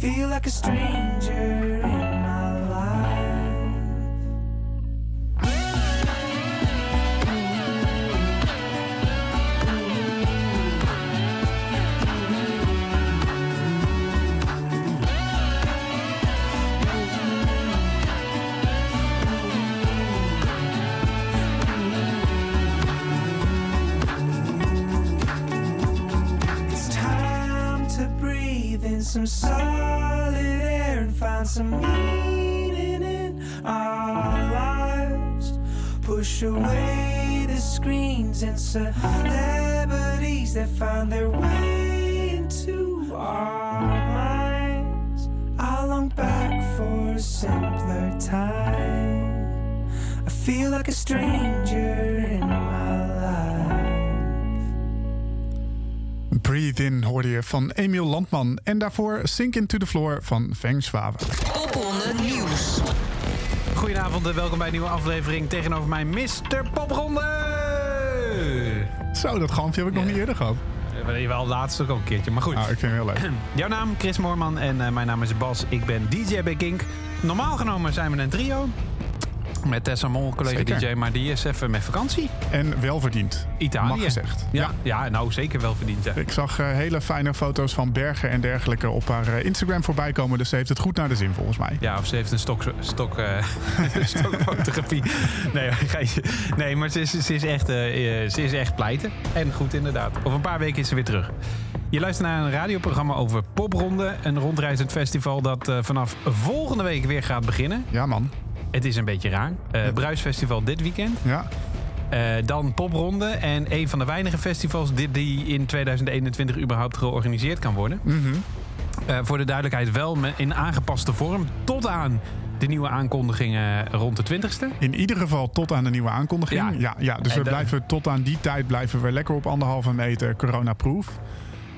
feel like a stranger Push away the screens and celebrities that find their way into our minds. I long back for a simpler time. I feel like a stranger in my life. Breathe In hoorde je van Emiel Landman. En daarvoor Sink Into the Floor van Feng Schwaben. Popronde Nieuws. Goedenavond en welkom bij een nieuwe aflevering. Tegenover mij Mr. Popronde. Zo, dat gampje heb ik nog niet eerder gehad. Uh, wel laatst ook al een keertje, maar goed. Nou, ik vind het heel leuk. Jouw naam, Chris Moorman en uh, mijn naam is Bas. Ik ben DJ bij Kink. Normaal genomen zijn we een trio. Met Tessa Mol, collega DJ, maar die is even met vakantie. En welverdiend. Italië. Mag gezegd. Ja, ja. ja nou zeker wel verdiend. Ja. Ik zag uh, hele fijne foto's van bergen en dergelijke op haar uh, Instagram voorbij komen. Dus ze heeft het goed naar de zin volgens mij. Ja, of ze heeft een stok, stok, uh, stokfotografie. nee, nee, maar ze is, ze, is echt, ze is echt pleiten. En goed inderdaad. Over een paar weken is ze weer terug. Je luistert naar een radioprogramma over Popronde. Een rondreizend festival dat vanaf volgende week weer gaat beginnen. Ja man. Het is een beetje raar. Uh, ja. Bruisfestival dit weekend. Ja. Uh, dan Popronde. En een van de weinige festivals die, die in 2021 überhaupt georganiseerd kan worden. Mm -hmm. uh, voor de duidelijkheid wel in aangepaste vorm. Tot aan de nieuwe aankondigingen rond de 20ste. In ieder geval tot aan de nieuwe aankondiging. Ja, ja, ja dus en we blijven tot aan die tijd blijven we lekker op anderhalve meter corona-proof.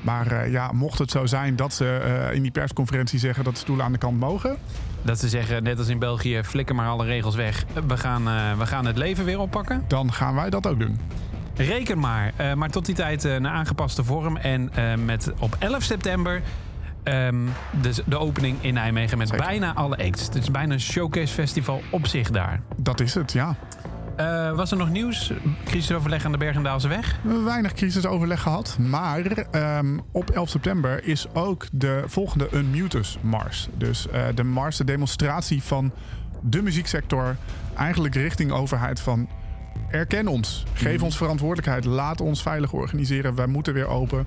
Maar uh, ja, mocht het zo zijn dat ze uh, in die persconferentie zeggen dat stoelen aan de kant mogen. Dat ze zeggen, net als in België, flikker maar alle regels weg. We gaan, uh, we gaan het leven weer oppakken. Dan gaan wij dat ook doen. Reken maar. maar tot die tijd een aangepaste vorm. En met op 11 september um, de, de opening in Nijmegen met Zeker. bijna alle acts. Het is bijna een showcase festival op zich daar. Dat is het, ja. Uh, was er nog nieuws? Crisisoverleg aan de Bergendaalse weg? Weinig crisisoverleg gehad. Maar um, op 11 september is ook de volgende Unmutus Mars. Dus uh, de Mars, de demonstratie van de muzieksector. Eigenlijk richting overheid van... Erken ons. Geef mm. ons verantwoordelijkheid. Laat ons veilig organiseren. Wij moeten weer open.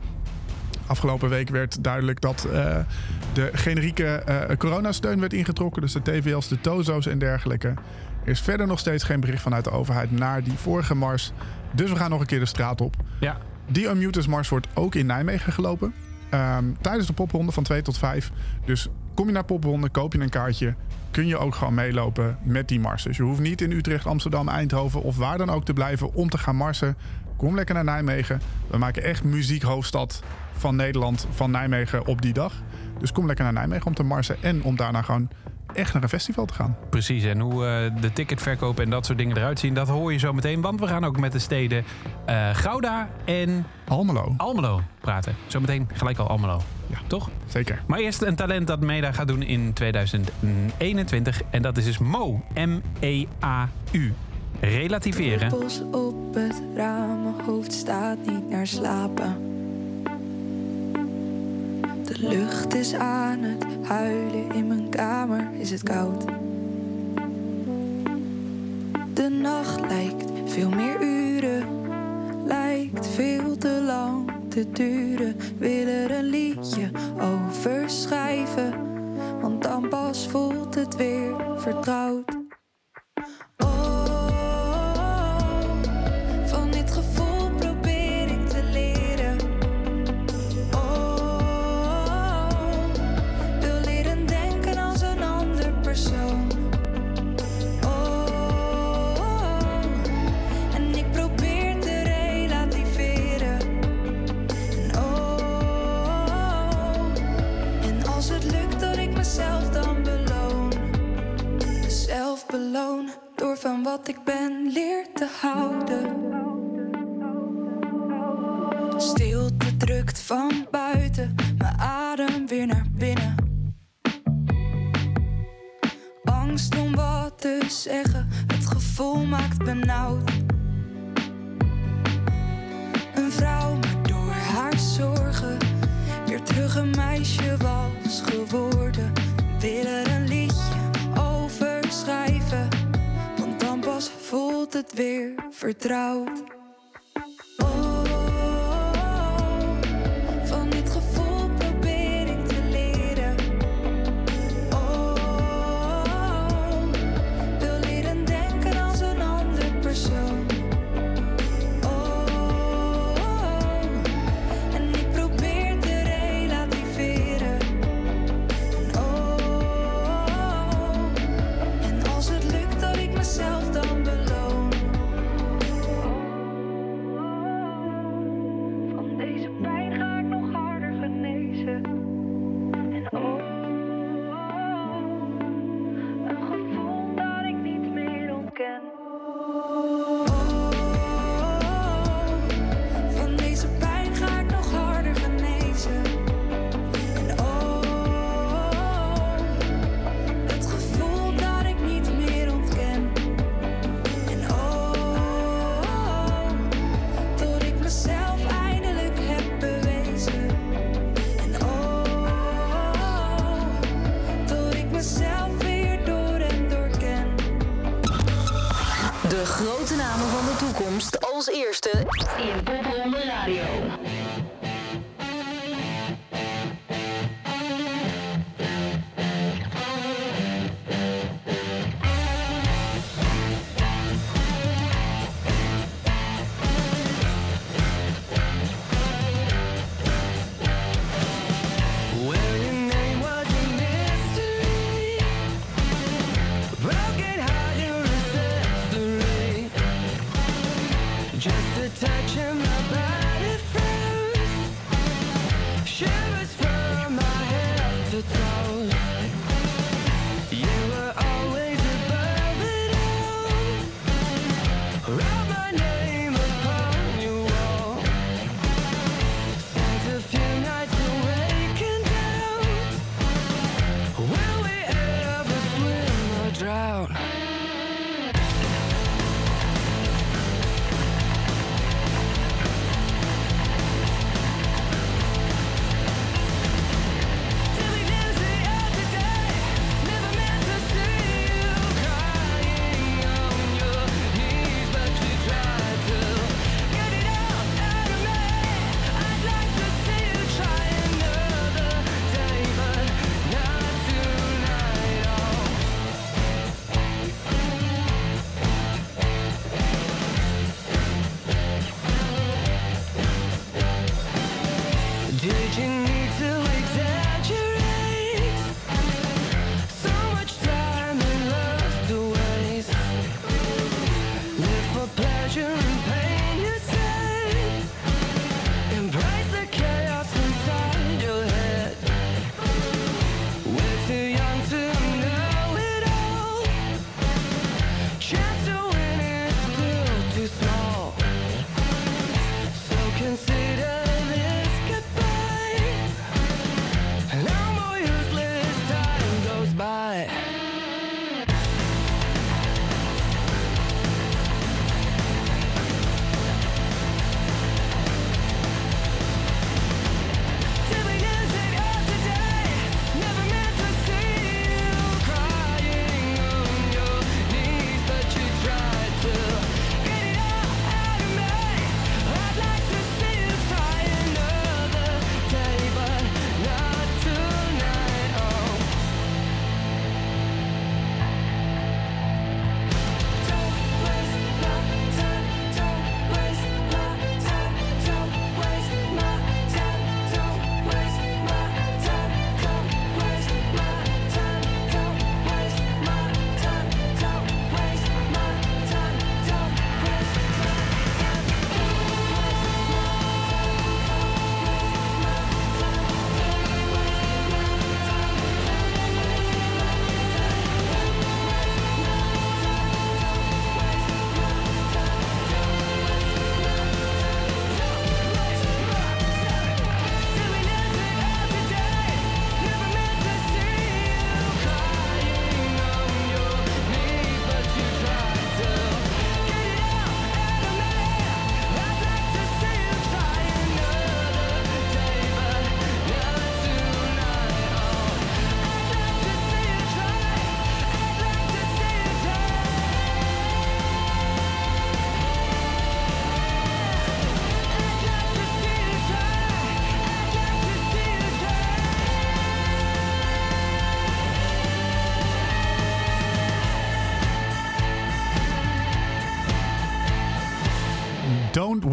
Afgelopen week werd duidelijk dat uh, de generieke uh, coronasteun werd ingetrokken. Dus de TVL's, de TOZO's en dergelijke. Er is verder nog steeds geen bericht vanuit de overheid naar die vorige mars. Dus we gaan nog een keer de straat op. Ja. Die Unmutus Mars wordt ook in Nijmegen gelopen. Um, tijdens de popronde van 2 tot 5. Dus kom je naar popronde, koop je een kaartje. Kun je ook gewoon meelopen met die mars. Dus je hoeft niet in Utrecht, Amsterdam, Eindhoven of waar dan ook te blijven om te gaan marsen. Kom lekker naar Nijmegen. We maken echt muziekhoofdstad van Nederland, van Nijmegen op die dag. Dus kom lekker naar Nijmegen om te marsen en om daarna gewoon echt naar een festival te gaan. Precies, en hoe uh, de ticketverkoop en dat soort dingen eruit zien, dat hoor je zo meteen. Want we gaan ook met de steden uh, Gouda en Almelo. Almelo praten. Zometeen gelijk al Almelo. Ja, toch? Zeker. Maar eerst een talent dat Meda gaat doen in 2021. En dat is dus Mo. M-E-A-U. Relativeren. Druppels op het raam, mijn hoofd staat niet naar slapen. De lucht is aan het huilen, in mijn kamer is het koud. De nacht lijkt veel meer uren, lijkt veel te lang te duren. Wil er een liedje over schrijven, want dan pas voelt het weer vertrouwd. Door van wat ik ben leer te houden. Stilte drukt van buiten, mijn adem weer naar binnen. Angst om wat te zeggen, het gevoel maakt benauwd. Een vrouw, maar door haar zorgen weer terug een meisje was geworden. Wil het weer vertrouwd.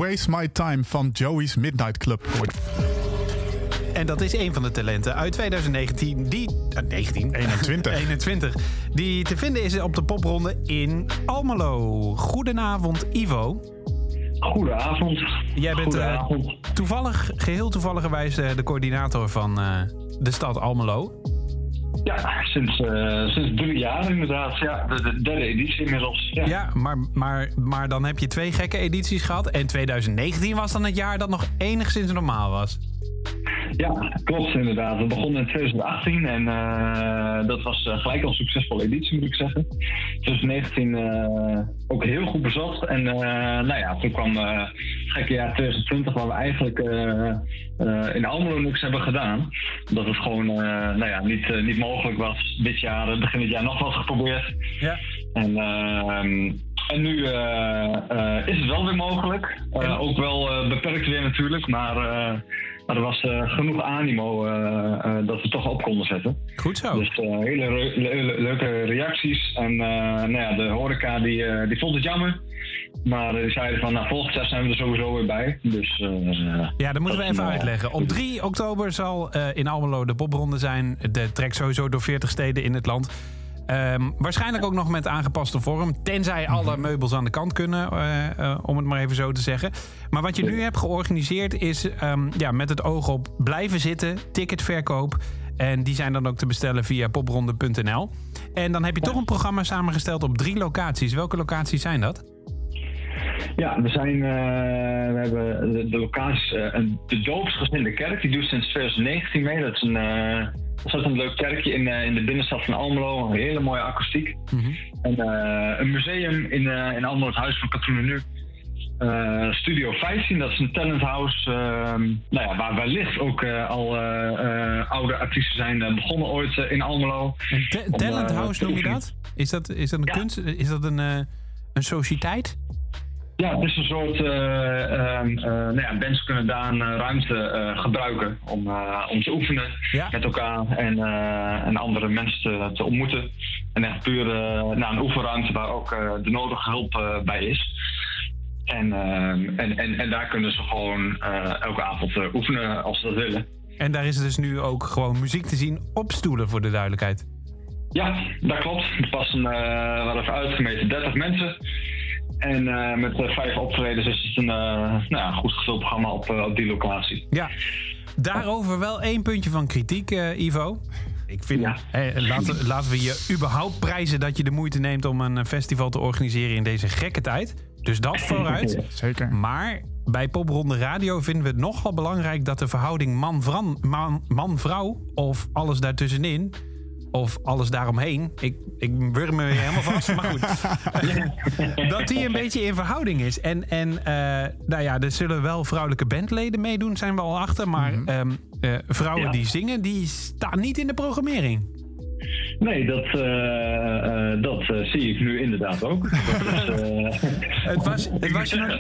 Waste My Time van Joey's Midnight Club. En dat is een van de talenten uit 2019, die... eh, 19? 21. 21. Die te vinden is op de popronde in Almelo. Goedenavond, Ivo. Goedenavond. Jij bent eh, toevallig, geheel toevalligerwijs eh, de coördinator van eh, de stad Almelo. Ja, sinds, eh, sinds drie jaar inderdaad. Ja, de, de derde editie inmiddels. Ja, Ja, maar, maar, maar dan heb je twee gekke edities gehad. En 2019 was dan het jaar dat nog enigszins normaal was. Ja, klopt inderdaad. We begonnen in 2018 en eh, dat was eh, gelijk al een succesvolle editie moet ik zeggen. 2019 eh, ook heel goed bezat en nou ja, toen kwam het gekke jaar 2020 waar we eigenlijk in Almelo niks hebben gedaan. Omdat het gewoon nou ja, niet, niet mogelijk was dit jaar, begin dit jaar nog wat geprobeerd. Ja. En ehm, En nu is het wel weer mogelijk. Ook wel beperkt weer natuurlijk, maar, maar er was eh, genoeg animo eh, eh, dat we toch op konden zetten. Goed zo. Dus hele re- le- leuke reacties. En nou ja, de horeca die, die vond het jammer. Maar die zeiden van, nou, volgend jaar zijn we er sowieso weer bij. Dus Ja, dat moeten we even uitleggen. Op 3 oktober zal in Almelo de popronde zijn. De trek sowieso door 40 steden in het land. Ehm, waarschijnlijk ook nog met aangepaste vorm. Tenzij alle meubels aan de kant kunnen, eh, eh, om het maar even zo te zeggen. Maar wat je nu hebt georganiseerd is ehm, ja, met het oog op blijven zitten, ticketverkoop. En die zijn dan ook te bestellen via popronde.nl. En dan heb je toch een programma samengesteld op drie locaties. Welke locaties zijn dat? Ja, we zijn, eh, we hebben de, de locatie, een- de doopsgezinde kerk, die doet sinds 2019 mee. Dat is een uh, ontzettend leuk kerkje in, eh, in de binnenstad van Almelo, een hele mooie akoestiek. En eh, een museum in, eh, in Almelo, het Huis van Katoenen Nu. Eh, Studio 15, dat is een talent house, ehm, nou ja, waar wellicht ook al oude artiesten zijn begonnen ooit in Almelo. Een ta- Om, talent house te noem je dat? Is dat, is dat een Ja. kunst? Is dat een, een sociëteit? Ja, het is een soort. eh, ehm, eh, nou ja, mensen kunnen daar een eh, ruimte gebruiken om, om te oefenen Ja. met elkaar en, en andere mensen te, te ontmoeten. En echt puur nou, een oefenruimte waar ook de nodige hulp bij is. En, ehm, en, en, en daar kunnen ze gewoon elke avond oefenen als ze dat willen. En daar is dus nu ook gewoon muziek te zien op stoelen, voor de duidelijkheid. Ja, dat klopt. Er passen, eh we hadden even uitgemeten, 30 mensen. En eh, met eh, vijf optredens is het een eh, nou goed gevuld programma op, op die locatie. Ja, daarover wel één puntje van kritiek, eh, Ivo. Ik vind, Ja. hè, laten, laten we je überhaupt prijzen dat je de moeite neemt om een festival te organiseren in deze gekke tijd. Dus dat vooruit. Zeker. Maar bij Popronde Radio vinden we het nogal belangrijk dat de verhouding man-vrouw man, man-vrouw of alles daartussenin of alles daaromheen. Ik, ik wurm me weer helemaal vast, maar goed. dat die een beetje in verhouding is. En, en eh, nou ja, er zullen wel vrouwelijke bandleden meedoen, zijn we al achter. Maar ehm, eh, vrouwen Ja. die zingen, die staan niet in de programmering. Nee, dat, eh, eh, dat eh, zie ik nu inderdaad ook. Dat is, eh, Het was, het was je nog-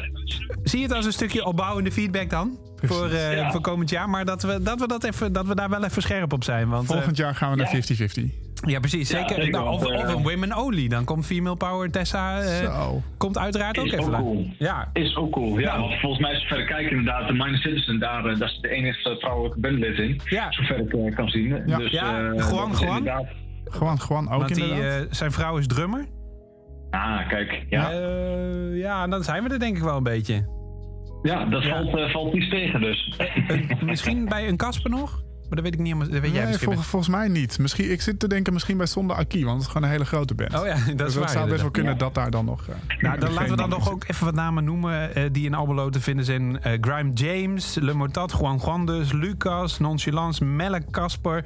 zie je het als een stukje opbouwende feedback dan? Voor, eh, Ja. voor komend jaar. Maar dat we, dat, we dat, even, dat we daar wel even scherp op zijn. Want, Volgend jaar gaan we naar 50-50. ja, precies. Ja, Zeker. nou, of, of een women only. Dan komt Female Power Tessa. eh, komt uiteraard ook Is even ook lang. cool. Ja. is ook cool. Ja, Nou. want volgens mij is verder kijken inderdaad de Minor Citizen. Daar, daar is de enige vrouwelijke bandlid in. Ja. Zover ik kan zien. Ja. Dus, Ja, eh, gewoon, gewoon. Gewoon, ook Want die, inderdaad. eh, zijn vrouw is drummer. Ah, kijk. Ja, Eh, ja, dan zijn we er denk ik wel een beetje. ja dat Ja. Valt, eh, valt niet tegen dus. Misschien bij een Kasper nog? Maar dat weet ik niet helemaal. Dat weet jij nee, misschien. vol- volgens mij niet. Misschien, ik zit te denken misschien bij Zonde Aki, want het is gewoon een hele grote band. Oh ja, dat is dus waar. zou best wel kunnen dat daar dan nog... eh, Nou, dan laten we dan nog ook even wat namen noemen eh, die in Almelo te vinden zijn. Eh, Grime James, Le Mortat, Juan Juan dus, Lucas, Nonchalance, Melle Casper,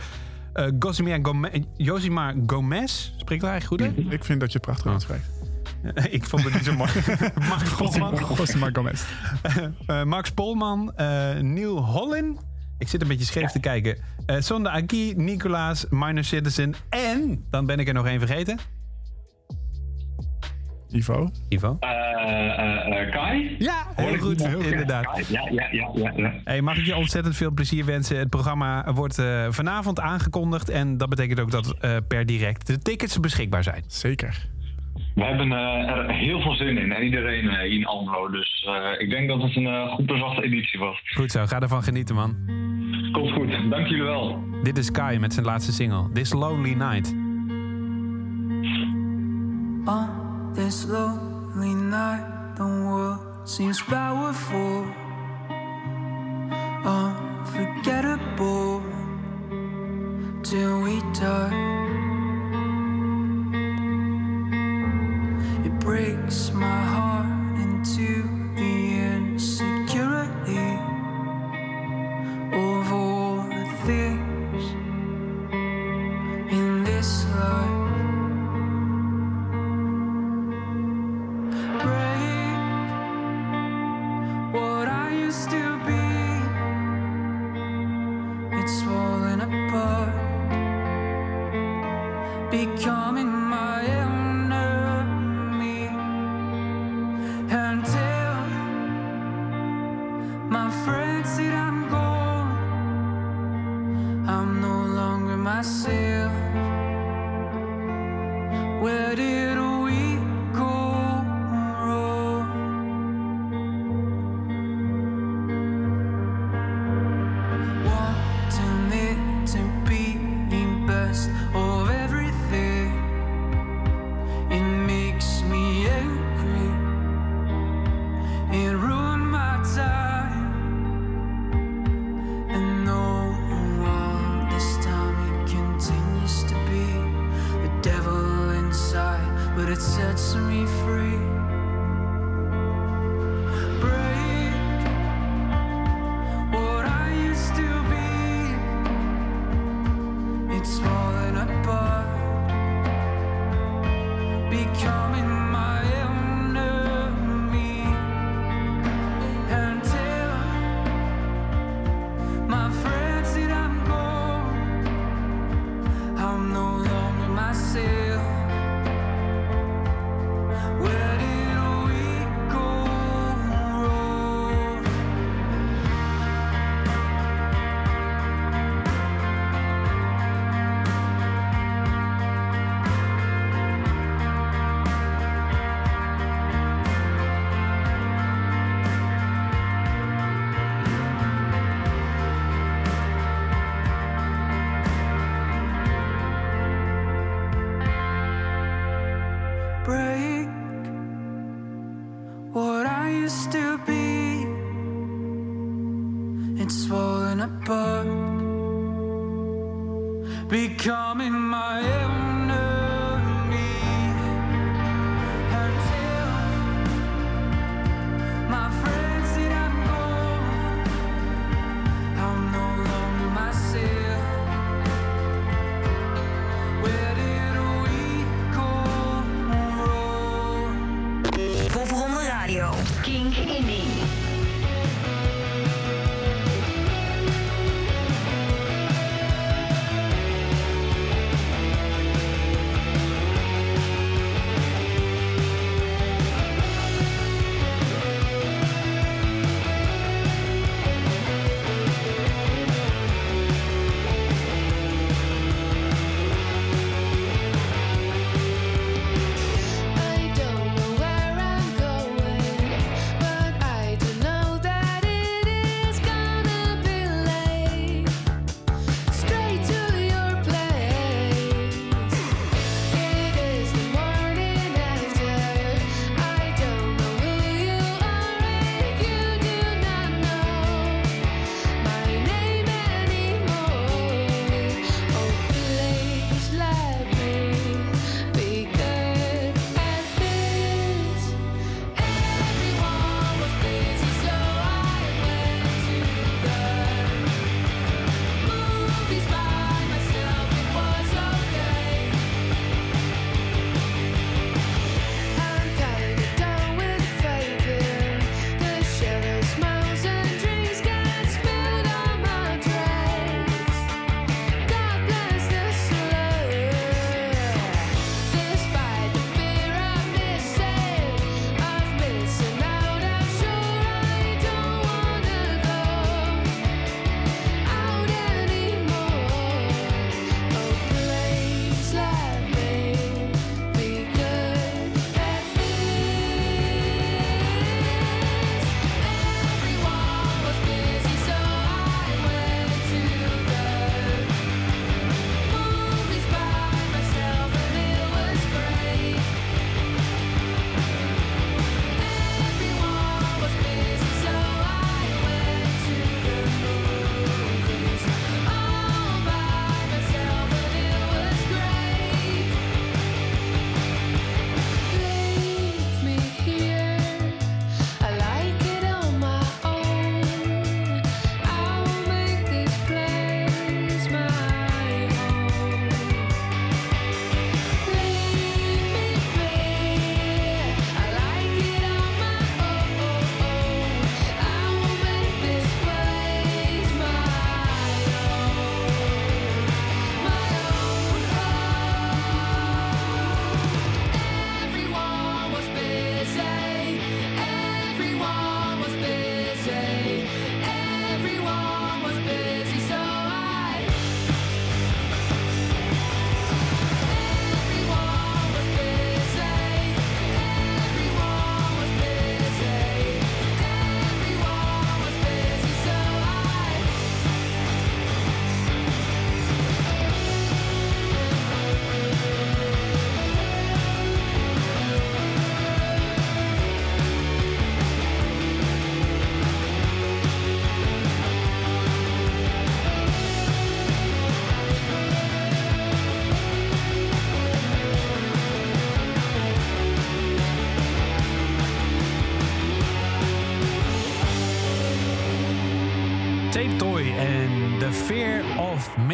eh Gosimir Gomez, Josimar Gomez. Spreekt dat eigenlijk goed zit. Ik vind dat je het prachtig uitspreekt. uit? Ik vond het niet zo mooi. Max Polman, Josima Gomez. eh, Max Polman, eh, Neil Hollin. Ik zit een beetje scheef te kijken. Eh Sonde Aki, Nicolaas, Minor Citizen en, dan ben ik er nog één vergeten. Ivo. Ivo? Eh, eh, eh, Kai? Ja, heel goed, heel goed. inderdaad. Ja, ja, ja, ja. ja. Hey, mag ik je ontzettend veel plezier wensen. Het programma wordt eh, vanavond aangekondigd. En dat betekent ook dat eh, per direct de tickets beschikbaar zijn. Zeker. We hebben eh, er heel veel zin in. En iedereen hier in Almelo. Dus eh, ik denk dat het een goed bezochte editie was. Goed zo, ga ervan genieten, man. Komt goed. Dank jullie wel. Dit is Kai met zijn laatste single, This Lonely Night. This lonely night, the world seems powerful, unforgettable till we die. It breaks my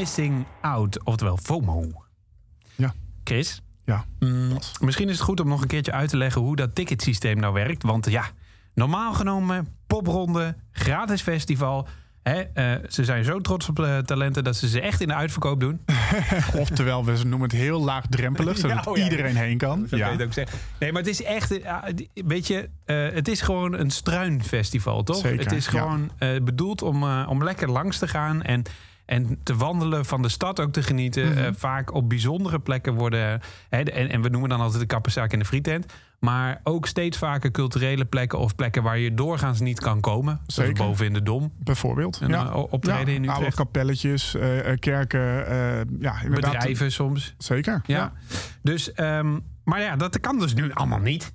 Missing Out, oftewel FOMO. Ja. Chris, Ja. mm, misschien is het goed om nog een keertje uit te leggen hoe dat ticketsysteem nou werkt. Want ja, normaal genomen, popronde, gratis festival. Hè, eh, ze zijn zo trots op eh, talenten dat ze ze echt in de uitverkoop doen. Oftewel, we noemen het heel laagdrempelig, zodat Ja, oh ja. iedereen heen kan. Ja. ook zeggen. Nee, maar het is echt, eh, die- weet je, het is gewoon een struinfestival, toch? Zeker, het is gewoon bedoeld om, om lekker langs te gaan en, en te wandelen, van de stad ook te genieten. Mhm. Eh, vaak op bijzondere plekken worden, hè, de- en, en we noemen dan altijd de kappenzaak en de frietent. Maar ook steeds vaker culturele plekken of plekken waar je doorgaans niet kan komen. Zoals Zeker. boven in de Dom. Bijvoorbeeld. Een, ja. optreden in oude Utrecht. kapelletjes, eh, eh, kerken. ja, inderdaad. Bedrijven soms. Zeker. Ja. Dus, ehm, maar ja, dat kan dus nu allemaal niet.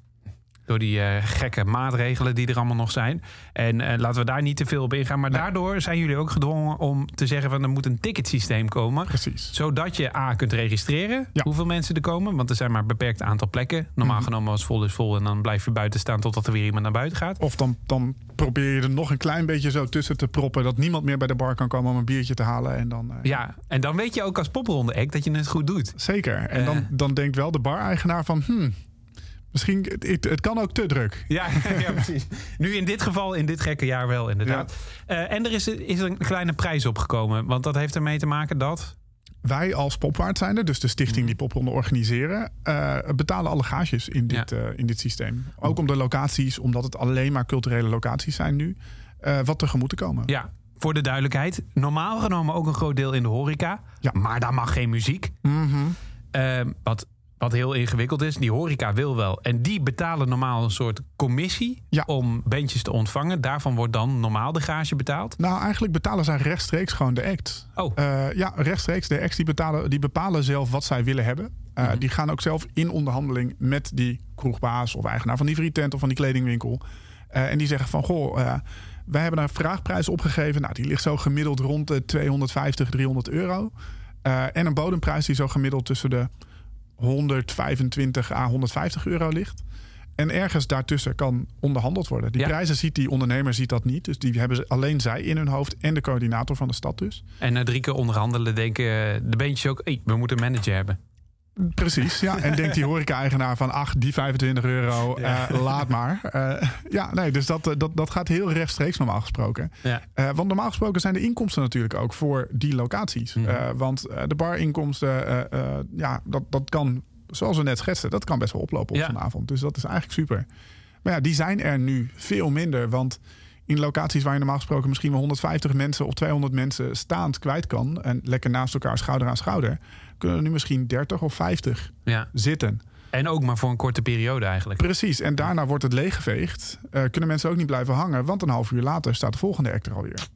Door die eh, gekke maatregelen die er allemaal nog zijn. En eh, laten we daar niet te veel op ingaan. Maar daardoor zijn jullie ook gedwongen om te zeggen van er moet een ticketsysteem komen. Precies. Zodat je A kunt registreren Ja. Mhm. hoeveel mensen er komen. Want er zijn maar een beperkt aantal plekken. Normaal genomen als vol is vol. En dan blijf je buiten staan totdat er weer iemand naar buiten gaat. Of dan, dan probeer je er nog een klein beetje zo tussen te proppen... dat niemand meer bij de bar kan komen om een biertje te halen. En dan, eh, Ja, en dan weet je ook als popronde act dat je het goed doet. Zeker. En dan, dan denkt wel de bar-eigenaar van... Hmm, misschien, het, het kan ook te druk. Ja, ja, precies. Nu in dit geval, in dit gekke jaar wel, inderdaad. Eh, en er is, is een kleine prijs opgekomen. Want dat heeft ermee te maken dat... Wij als popwaard zijnde, dus de stichting die popronde organiseren... eh, betalen alle gages in dit, Ja. eh, in dit systeem. Ook om de locaties, omdat het alleen maar culturele locaties zijn nu... wat tegemoet te komen. Ja, voor de duidelijkheid. Normaal genomen ook een groot deel in de horeca. Ja. Maar daar mag geen muziek. Mhm. Eh, wat, wat heel ingewikkeld is. Die horeca wil wel. En die betalen normaal een soort commissie... Ja. om bandjes te ontvangen. Daarvan wordt dan normaal de gage betaald. Nou, eigenlijk betalen zij rechtstreeks gewoon de act. Oh. Eh, ja, rechtstreeks. De acts die, betalen, die bepalen zelf wat zij willen hebben. Eh, Mhm. Die gaan ook zelf in onderhandeling met die kroegbaas of eigenaar van die frietent of van die kledingwinkel. Eh, en die zeggen van, goh, wij hebben een vraagprijs opgegeven. Nou, die ligt zo gemiddeld rond de 250, 300 euro. En een bodemprijs die zo gemiddeld tussen de 125 à 150 euro ligt. En ergens daartussen kan onderhandeld worden. Die Ja. prijzen ziet die ondernemer ziet dat niet. Dus die hebben ze alleen zij in hun hoofd en de coördinator van de stad dus. En na drie keer onderhandelen denken de bandjes ook... Hey, we moeten een manager hebben. Precies, ja. En denkt die horeca-eigenaar van... ach, die 25 euro, Ja. eh, laat maar. Eh, ja, nee, dus dat, eh, dat, dat gaat heel rechtstreeks normaal gesproken. Ja. Want normaal gesproken zijn de inkomsten natuurlijk ook voor die locaties. Eh, want de barinkomsten, ja, dat, dat kan, zoals we net schetsten... dat kan best wel oplopen op Ja. zo'n avond. Dus dat is eigenlijk super. Maar ja, die zijn er nu veel minder. Want in locaties waar je normaal gesproken misschien wel 150 mensen of 200 mensen staand kwijt kan... en lekker naast elkaar schouder aan schouder... kunnen er nu misschien 30 of 50 Ja. zitten. En ook maar voor een korte periode eigenlijk. Precies, en daarna wordt het leeggeveegd. Eh, kunnen mensen ook niet blijven hangen, want een half uur later staat de volgende act er alweer.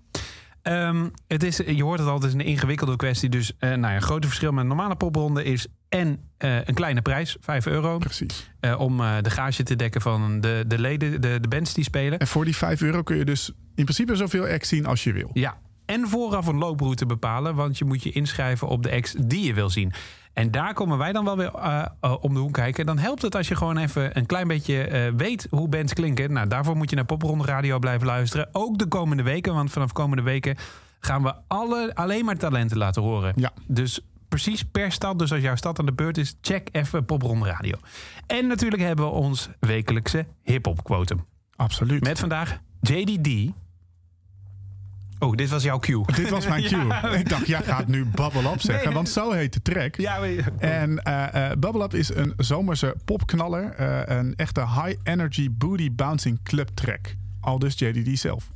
Ehm, het is, je hoort het altijd, het is een ingewikkelde kwestie. Dus eh, nou ja, een grote verschil met een normale popronde is en eh, een kleine prijs, 5 euro. Precies. om de gage te dekken van de, de leden, de, de bands die spelen. En voor die 5 euro kun je dus in principe zoveel acts zien als je wil. Ja. En vooraf een looproute bepalen, want je moet je inschrijven op de acts die je wil zien. En daar komen wij dan wel weer eh, eh, om de hoek kijken. Dan helpt het als je gewoon even een klein beetje eh, weet hoe bands klinken. Nou, daarvoor moet je naar Popronde Radio blijven luisteren. Ook de komende weken, want vanaf komende weken gaan we alle, alleen maar talenten laten horen. Ja. Dus precies per stad. Dus als jouw stad aan de beurt is, check even Popronde Radio. En natuurlijk hebben we ons wekelijkse hip-hop quotum. Absoluut. Met vandaag JDD. Oh, dit was jouw cue. Dit was mijn cue. Ja. Ik dacht, jij gaat nu Bubble Up zeggen, Nee. want zo heet de track. Ja. En eh, eh, Bubble Up is een zomerse popknaller. eh, een echte high-energy booty bouncing club track. Al dus JDD zelf.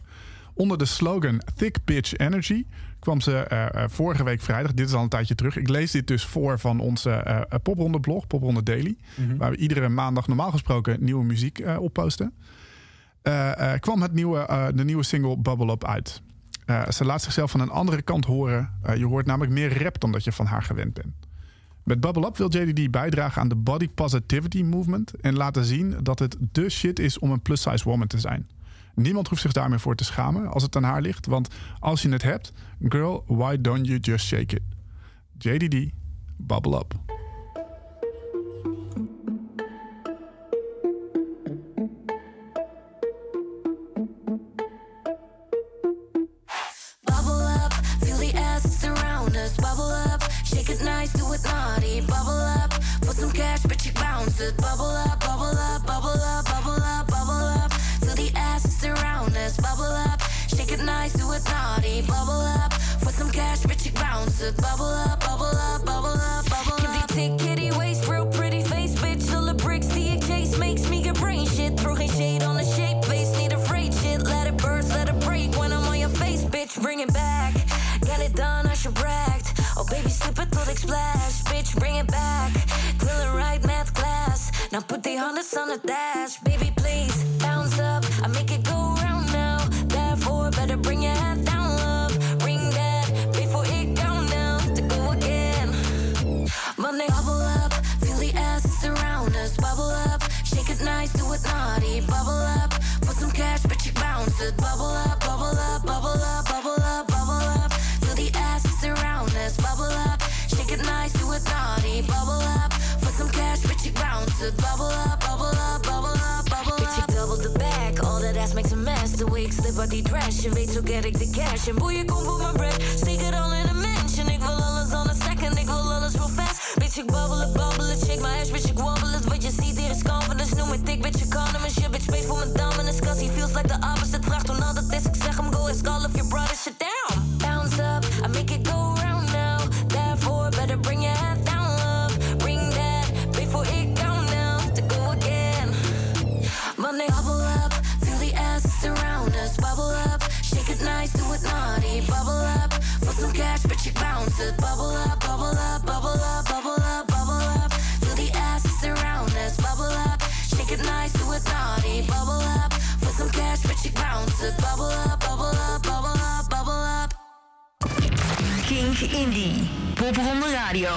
Onder de slogan Thick Bitch Energy kwam ze vorige week vrijdag. Dit is al een tijdje terug. Ik lees dit dus voor van onze Popronde blog, Popronde Daily. Waar we iedere maandag normaal gesproken nieuwe muziek opposten. Kwam het nieuwe, de nieuwe single Bubble Up uit. Eh, ze laat zichzelf van een andere kant horen. Eh, je hoort namelijk meer rap dan dat je van haar gewend bent. Met Bubble Up wil JDD bijdragen aan de body positivity movement en laten zien dat het de shit is om een plus-size woman te zijn. Niemand hoeft zich daarmee voor te schamen als het aan haar ligt, want als je het hebt, girl, why don't you just shake it? JDD, Bubble Up. For some cash, bitch, you bounce it. Bubble up, bubble up, bubble up, bubble up, bubble up. Till the asses around us. Bubble up, shake it nice, do it naughty. Bubble up, for some cash, bitch, you bounce it. Bubble up, bubble up, bubble up, bubble up. Give die tick, kitty waist, real pretty face, bitch. All the bricks ik chase makes me get brain shit. Throw shade on the shape, face, need afraid shit. Let it burst, let it break when I'm on your face, bitch. Bring it back, get it done als je braakt. Oh baby, slip it tot ik splash, bitch. Bring it back, een ride met class. Now put the hundreds on the dash, baby, please bounce up. I make it go round now. Therefore, better bring your head down, love. Bring that before it count down to go again. Monday, bubble up, feel the asses around us. Bubble up, shake it nice, do it naughty. Bubble up, for some cash, bitch, you bounce it. Bubble up, it. Bubble up, for some cash, bitch, you bounce it. Bubble up, bubble up, bubble up, bubble up. Bitch, ik double the back, all that ass makes a mess. The way slip uit die dress, je weet zo get ik de cash. En boeien, kom voor mijn bread, steek het al in een mansion. Ik wil alles on a second, ik wil alles real fast. Bitch, ik babbel het, babbel het, shake my ass, bitch, ik wobble het. Wat je ziet hier is confidence, noem me thick, bitch, economist. Je bitch, space voor mijn dominance, cause he feels like the opposite. Vraagt toen dat is, ik zeg hem, go ask all of your brothers, shit down. Nice, do it naughty. Bubble up, for some cash, bitch, you bounce. Bubble up, bubble up, bubble up, bubble up, bubble up. Feel the asses around us. Bubble up, shake it nice, do it naughty. Bubble up, for some cash, bitch, you bounce. Bubble up, bubble up, bubble up, bubble up. Kink Indie. Popronde Radio.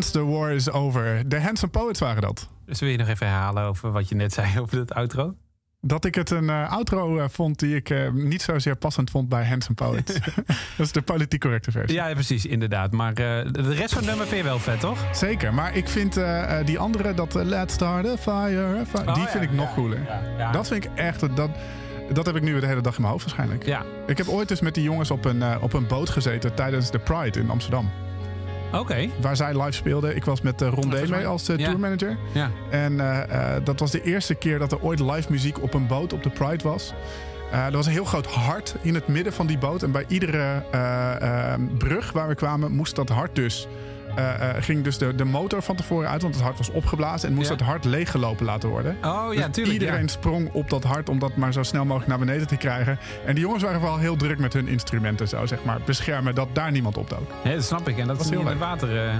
The war is over. De Handsome Poets waren dat. Dus wil je nog even herhalen over wat je net zei over het outro? Dat ik het een eh, outro eh, vond die ik eh, niet zozeer passend vond bij Handsome Poets. dat is de politiek correcte versie. Ja, precies, inderdaad. Maar de rest van het nummer vind je wel vet, toch? Zeker, maar ik vind die andere, dat Let's Start a Fire, fire, Oh, die ja, vind ik ja, nog cooler. ja. Dat vind ik echt, dat, dat heb ik nu de hele dag in mijn hoofd waarschijnlijk. Ja, Ik heb ooit eens met die jongens op een, op een boot gezeten tijdens de Pride in Amsterdam. Oké. Waar zij live speelden. Ik was met uh, Ron D mee als ja. tourmanager. Ja. En eh, eh, dat was de eerste keer dat er ooit live muziek op een boot op de Pride was. Eh, er was een heel groot hart in het midden van die boot. En bij iedere eh, eh, brug waar we kwamen moest dat hart dus... eh, eh, ging dus de, de motor van tevoren uit, want het hart was opgeblazen. En moest Ja. het hart leeggelopen laten worden. Oh ja, Dus tuurlijk. Iedereen ja. sprong op dat hart om dat maar zo snel mogelijk naar beneden te krijgen. En die jongens waren vooral heel druk met hun instrumenten, zo zeg maar. Beschermen dat daar niemand op dook. Nee, dat snap ik. En dat Was is heel in het water. eh.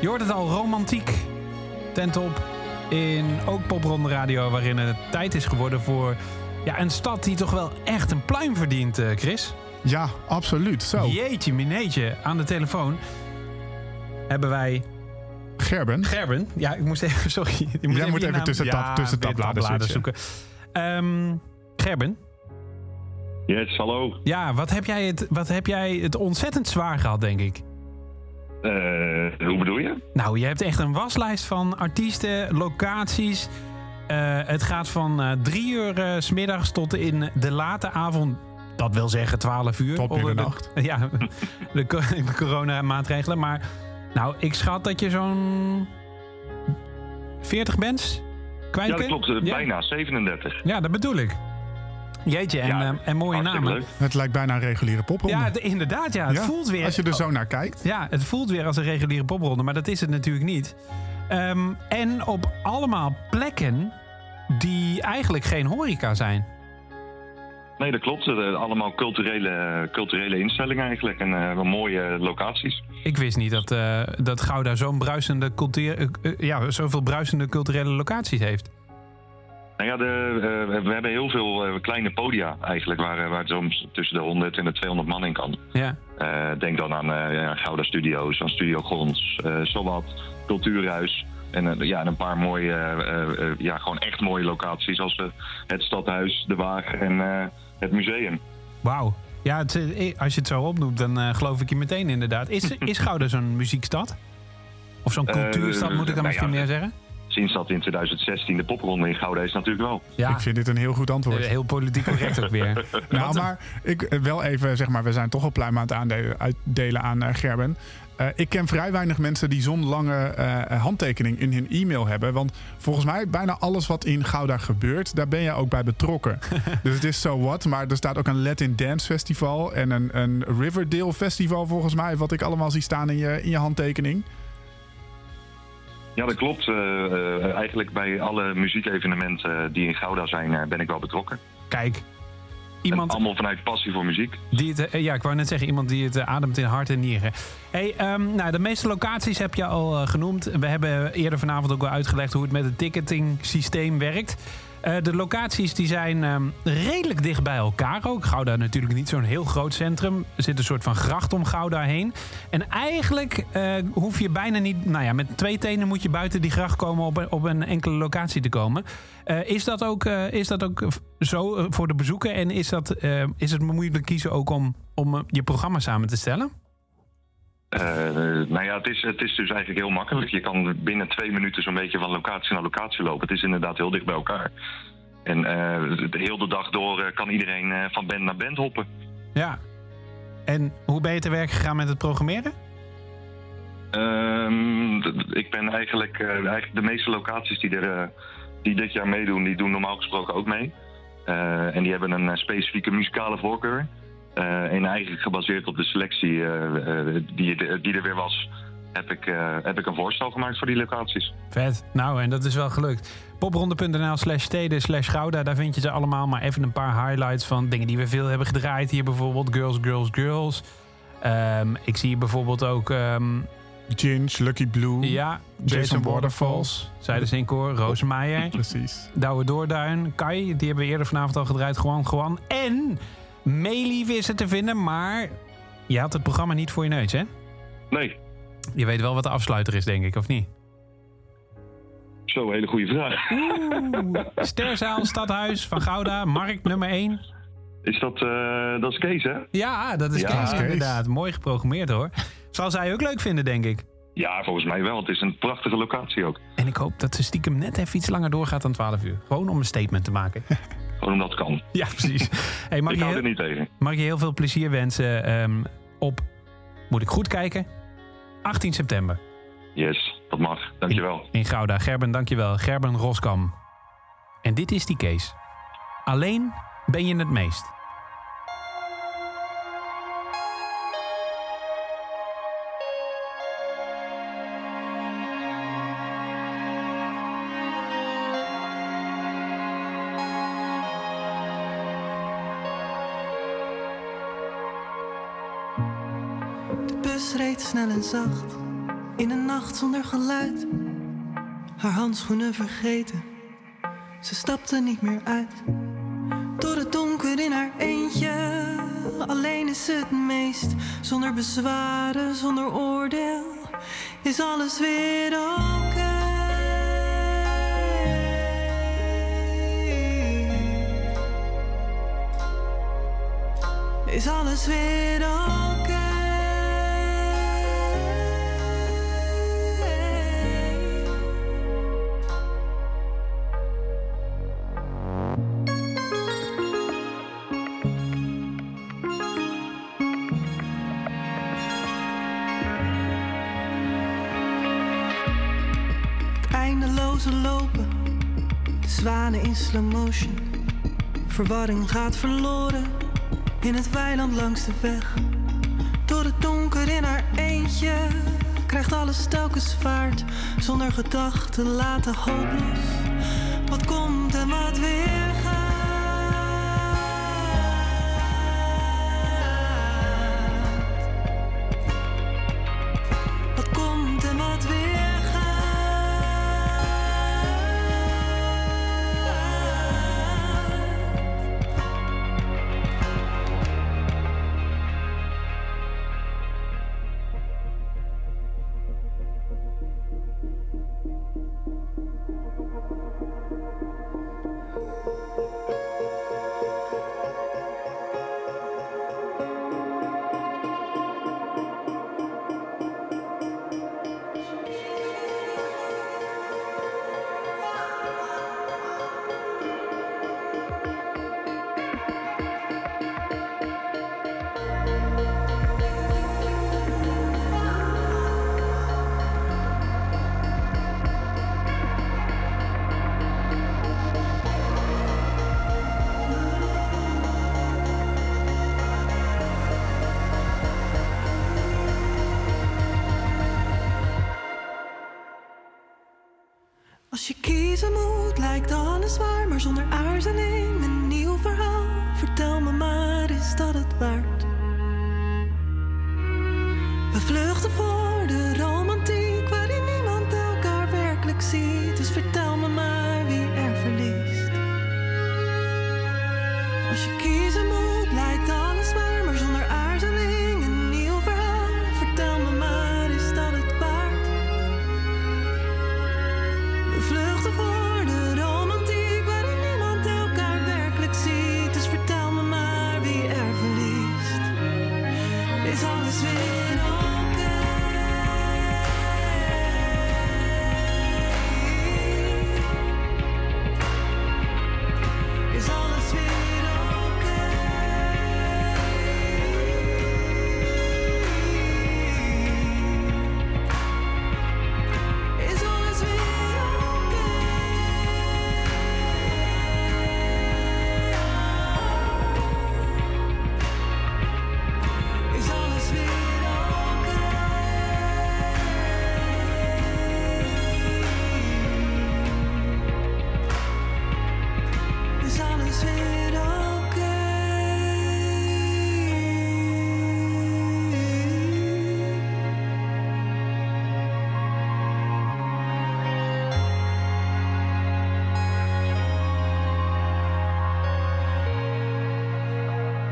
Je hoort het al, romantiek. Ten top in ook Popronde Radio, waarin het tijd is geworden voor ja, een stad die toch wel echt een pluim verdient, Chris. Ja, absoluut. Zo, Jeetje, mineetje. Aan de telefoon hebben wij Gerben. Gerben. Ja, ik moest even, sorry. Ik moet Jij moet je even naam- tussen tab- tussen tabbladen zoeken. Ehm, Gerben, Yes, hallo. ja, wat heb, jij het, wat heb jij het ontzettend zwaar gehad, denk ik? Eh, hoe bedoel je? Nou, je hebt echt een waslijst van artiesten, locaties. Eh, het gaat van eh, drie uur s smiddags tot in de late avond. Dat wil zeggen 12 uur. Tot middernacht. Ja, de, co- de coronamaatregelen. Maar nou, ik schat dat je zo'n 40 bent kwijt Ja, dat klopt. eh, Ja. Bijna, 37. Ja, dat bedoel ik. Jeetje, en, Ja, eh, en mooie namen. leuk. Het lijkt bijna een reguliere popronde. Ja, het- inderdaad. Ja, het Ja, voelt weer. Als je er zo naar kijkt. Ja, het voelt weer als een reguliere popronde, maar dat is het natuurlijk niet. Ehm, en op allemaal plekken die eigenlijk geen horeca zijn. Nee, dat klopt. Eh, allemaal culturele, culturele instellingen eigenlijk. En eh, mooie locaties. Ik wist niet dat, eh, dat Gouda zo'n bruisende cultuur, ja, zoveel bruisende culturele locaties heeft. Nou ja, de, we hebben heel veel kleine podia eigenlijk. Waar, waar soms tussen de 100 en de 200 man in kan. Ja, denk dan aan Gouda Studio's, aan Studio Gons, Zowat, Cultuurhuis. En eh, ja, en een paar mooie, eh, eh, ja, gewoon echt mooie locaties. Als eh, het Stadhuis, De Waag en eh, het museum. wauw. Ja, het, als je het zo opnoemt, dan geloof ik je meteen inderdaad. Is, is Gouda zo'n muziekstad? Of zo'n cultuurstad, moet ik dan nou misschien ja, meer zeggen? Sinds dat in 2016 de popronde in Gouda is natuurlijk wel. Ja, Ik vind dit een heel goed antwoord. heel politiek correct ook weer. Nou, maar ik wel even, zeg maar, we zijn toch al pluim aan het aandelen, uitdelen aan Gerben. Eh, ik ken vrij weinig mensen die zo'n lange eh, handtekening in hun e-mail hebben. Want volgens mij, bijna alles wat in Gouda gebeurt, daar ben je ook bij betrokken. dus het is so what. Maar er staat ook een Latin Dance Festival en een, een Riverdale Festival, volgens mij, wat ik allemaal zie staan in je, in je handtekening. Ja, dat klopt. Eh, eigenlijk bij alle muziekevenementen die in Gouda zijn, ben ik wel betrokken. Kijk, En iemand allemaal vanuit passie voor muziek. Die het, eh, ja, ik wou net zeggen, iemand die het eh, ademt in hart en nieren. Hey, ehm, nou, de meeste locaties heb je al eh, genoemd. We hebben eerder vanavond ook wel uitgelegd hoe het met het ticketing systeem werkt. Eh, de locaties die zijn ehm, redelijk dicht bij elkaar ook. Gouda natuurlijk niet zo'n heel groot centrum. Er zit een soort van gracht om Gouda heen. En eigenlijk eh, hoef je bijna niet... Nou ja, met twee tenen moet je buiten die gracht komen op op een enkele locatie te komen. Eh, is, dat ook, is dat ook zo voor de bezoeker? En is, dat, is het moeilijk kiezen ook om, om je programma samen te stellen? Eh, nou ja, het is, het is dus eigenlijk heel makkelijk. Je kan binnen twee minuten zo'n beetje van locatie naar locatie lopen. Het is inderdaad heel dicht bij elkaar. En eh, de heel de dag door eh, kan iedereen van band naar band hoppen. Ja. En hoe ben je te werk gegaan met het programmeren? Ehm, ik ben eigenlijk, eigenlijk de meeste locaties die, er, die dit jaar meedoen, die doen normaal gesproken ook mee. En die hebben een specifieke muzikale voorkeur. Eh, en eigenlijk gebaseerd op de selectie eh, eh, die, die er weer was, heb ik, eh, heb ik een voorstel gemaakt voor die locaties. Vet. Nou, en dat is wel gelukt. Popronde.nl slash steden slash Gouda. Daar vind je ze allemaal. Maar even een paar highlights van dingen die we veel hebben gedraaid. Hier bijvoorbeeld Girls, Girls, Girls. Ehm, ik zie hier bijvoorbeeld ook... ehm, Ginge, Lucky Blue. ja, Jason Jason Waterfalls. Waterfalls. Zijde Zinkoor, Rosemeijer. Precies. Douwe Doorduin, Kai, die hebben we eerder vanavond al gedraaid. Gewoon, gewoon. En Meelief is er te vinden, maar je had het programma niet voor je neus, hè? Nee, Je weet wel wat de afsluiter is, denk ik, of niet? Zo, hele goede vraag. Sterzaal, Stadhuis, Van Gouda, Markt nummer 1. Is dat, eh, dat is Kees, hè? Ja, dat is Ja, Kees, Kees. inderdaad. Mooi geprogrammeerd hoor. Zal zij ook leuk vinden, denk ik. Ja, volgens mij wel. Het is een prachtige locatie ook. En ik hoop dat ze stiekem net even iets langer doorgaat dan 12 uur. Gewoon om een statement te maken. Gewoon omdat het kan. ja, precies. Hey, mag, Ik je hou heel, er niet tegen. mag je heel veel plezier wensen ehm, op, moet ik goed kijken, 18 september Yes, dat mag. Dankjewel. in Gouda. Gerben, dankjewel. Gerben Roskam. En dit is die Kees. Alleen ben je het meest. Bus reed snel en zacht, in een nacht zonder geluid. Haar handschoenen vergeten, ze stapte niet meer uit. Door het donker in haar eentje, alleen is het meest. Zonder bezwaren, zonder oordeel, is alles weer oké. Is alles weer oké? Verwarring gaat verloren in het weiland langs de weg. Door het donker in haar eentje krijgt alles telkens vaart. Zonder gedachten laten hopeloos. Wat zonder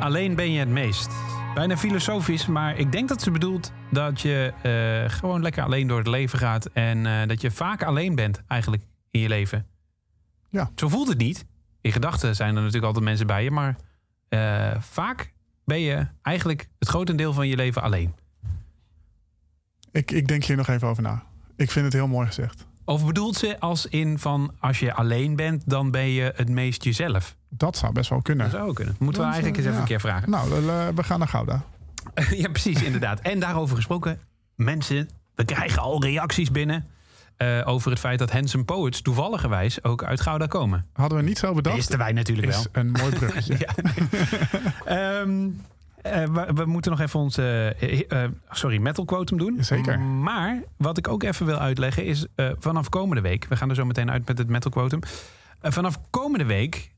Alleen ben je het meest. Bijna filosofisch, maar ik denk dat ze bedoelt dat je eh, gewoon lekker alleen door het leven gaat. En eh, dat je vaak alleen bent eigenlijk in je leven. Ja. Zo voelt het niet. In gedachten zijn er natuurlijk altijd mensen bij je, maar eh, vaak ben je eigenlijk het grotendeel van je leven alleen. Ik, ik denk hier nog even over na. Ik vind het heel mooi gezegd. Of bedoelt ze als in van als je alleen bent, dan ben je het meest jezelf? Dat zou best wel kunnen. Dat zou ook kunnen. Moeten we eigenlijk eens eh, even een keer vragen. Nou, eh, we gaan naar Gouda. ja, precies, inderdaad. En daarover gesproken, mensen, we krijgen al reacties binnen. eh, over het feit dat Handsome Poets toevalligerwijs ook uit Gouda komen. Hadden we niet zo bedacht. Wisten wij natuurlijk wel. Is een mooi bruggetje. Ja. Eh, we, we moeten nog even ons eh, eh, sorry, metal quotum doen. Zeker. Maar wat ik ook even wil uitleggen is vanaf komende week, we gaan er zo meteen uit met het metal quotum. Vanaf komende week,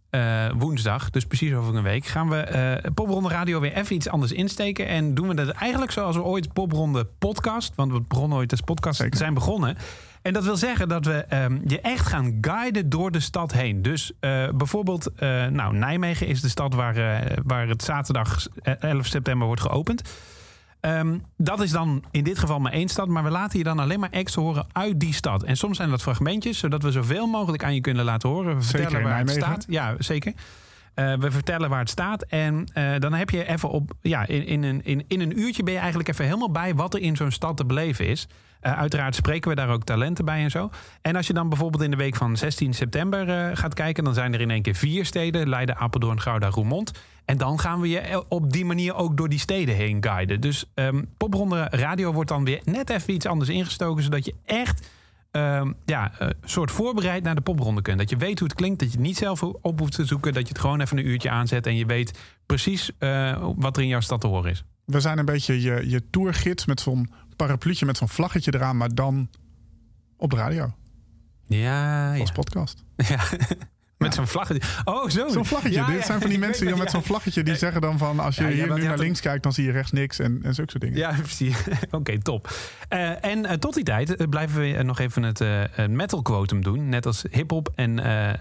woensdag, dus precies over een week, gaan we Popronde Radio weer even iets anders insteken. En doen we dat eigenlijk zoals we ooit Popronde podcast, want we begonnen ooit als podcast, Zeker. zijn begonnen. En dat wil zeggen dat we ehm, je echt gaan guiden door de stad heen. Dus eh, bijvoorbeeld, eh, nou, Nijmegen is de stad waar, eh, waar het zaterdag eh, 11 september wordt geopend. Ehm, dat is dan in dit geval maar één stad, maar we laten je dan alleen maar acts horen uit die stad. En soms zijn dat fragmentjes, zodat we zoveel mogelijk aan je kunnen laten horen. Zeker vertellen waar het Nijmegen. staat. Ja, zeker. Eh, we vertellen waar het staat. En eh, dan heb je even op. Ja, in, in, een, in, in een uurtje ben je eigenlijk even helemaal bij wat er in zo'n stad te beleven is. Eh, uiteraard spreken we daar ook talenten bij en zo. En als je dan bijvoorbeeld in de week van 16 september gaat kijken, dan zijn er in één keer vier steden: Leiden, Apeldoorn, Gouda, Roermond. En dan gaan we je op die manier ook door die steden heen guiden. Dus ehm Popronde Radio wordt dan weer net even iets anders ingestoken, zodat je echt ehm, ja, een soort voorbereid naar de popronde kunt. Dat je weet hoe het klinkt, dat je het niet zelf op hoeft te zoeken, dat je het gewoon even een uurtje aanzet en je weet precies eh, wat er in jouw stad te horen is. We zijn een beetje je, je tourgids met zo'n parapluutje met zo'n vlaggetje eraan, maar dan op de radio Ja, als ja. podcast. ja. Met zo'n vlaggetje. Oh, zo. Zo'n vlaggetje. Dit zijn van die mensen die met zo'n vlaggetje die zeggen dan van als je hier nu naar links kijkt, dan zie je rechts niks en, en zulke soort dingen. Ja, precies. Oké, top. Eh, en eh, tot die tijd eh, blijven we nog even het metal quotum doen. Net als hip-hop en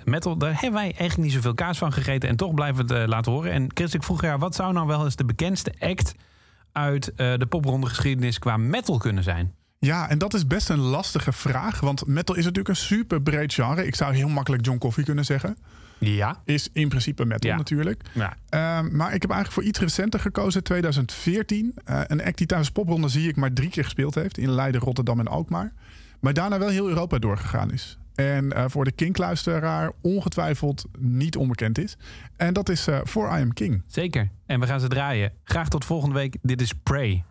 metal. Daar hebben wij eigenlijk niet zoveel kaas van gegeten. En toch blijven we het laten horen. En Chris, ik vroeg jou, wat zou nou wel eens de bekendste act uit de popronde geschiedenis qua metal kunnen zijn? Ja, en dat is best een lastige vraag, want metal is natuurlijk een super breed genre. Ik zou heel makkelijk John Coffey kunnen zeggen. Ja. Is in principe metal Ja. natuurlijk. ja. Ehm, maar ik heb eigenlijk voor iets recenter gekozen, 2014. Eh, een act die tijdens popronde zie ik maar drie keer gespeeld heeft. In Leiden, Rotterdam en Alkmaar. Maar daarna wel heel Europa doorgegaan is. En eh, voor de Kink-luisteraar ongetwijfeld niet onbekend is. En dat is eh For I Am King. Zeker. En we gaan ze draaien. Graag tot volgende week. Dit is Prey.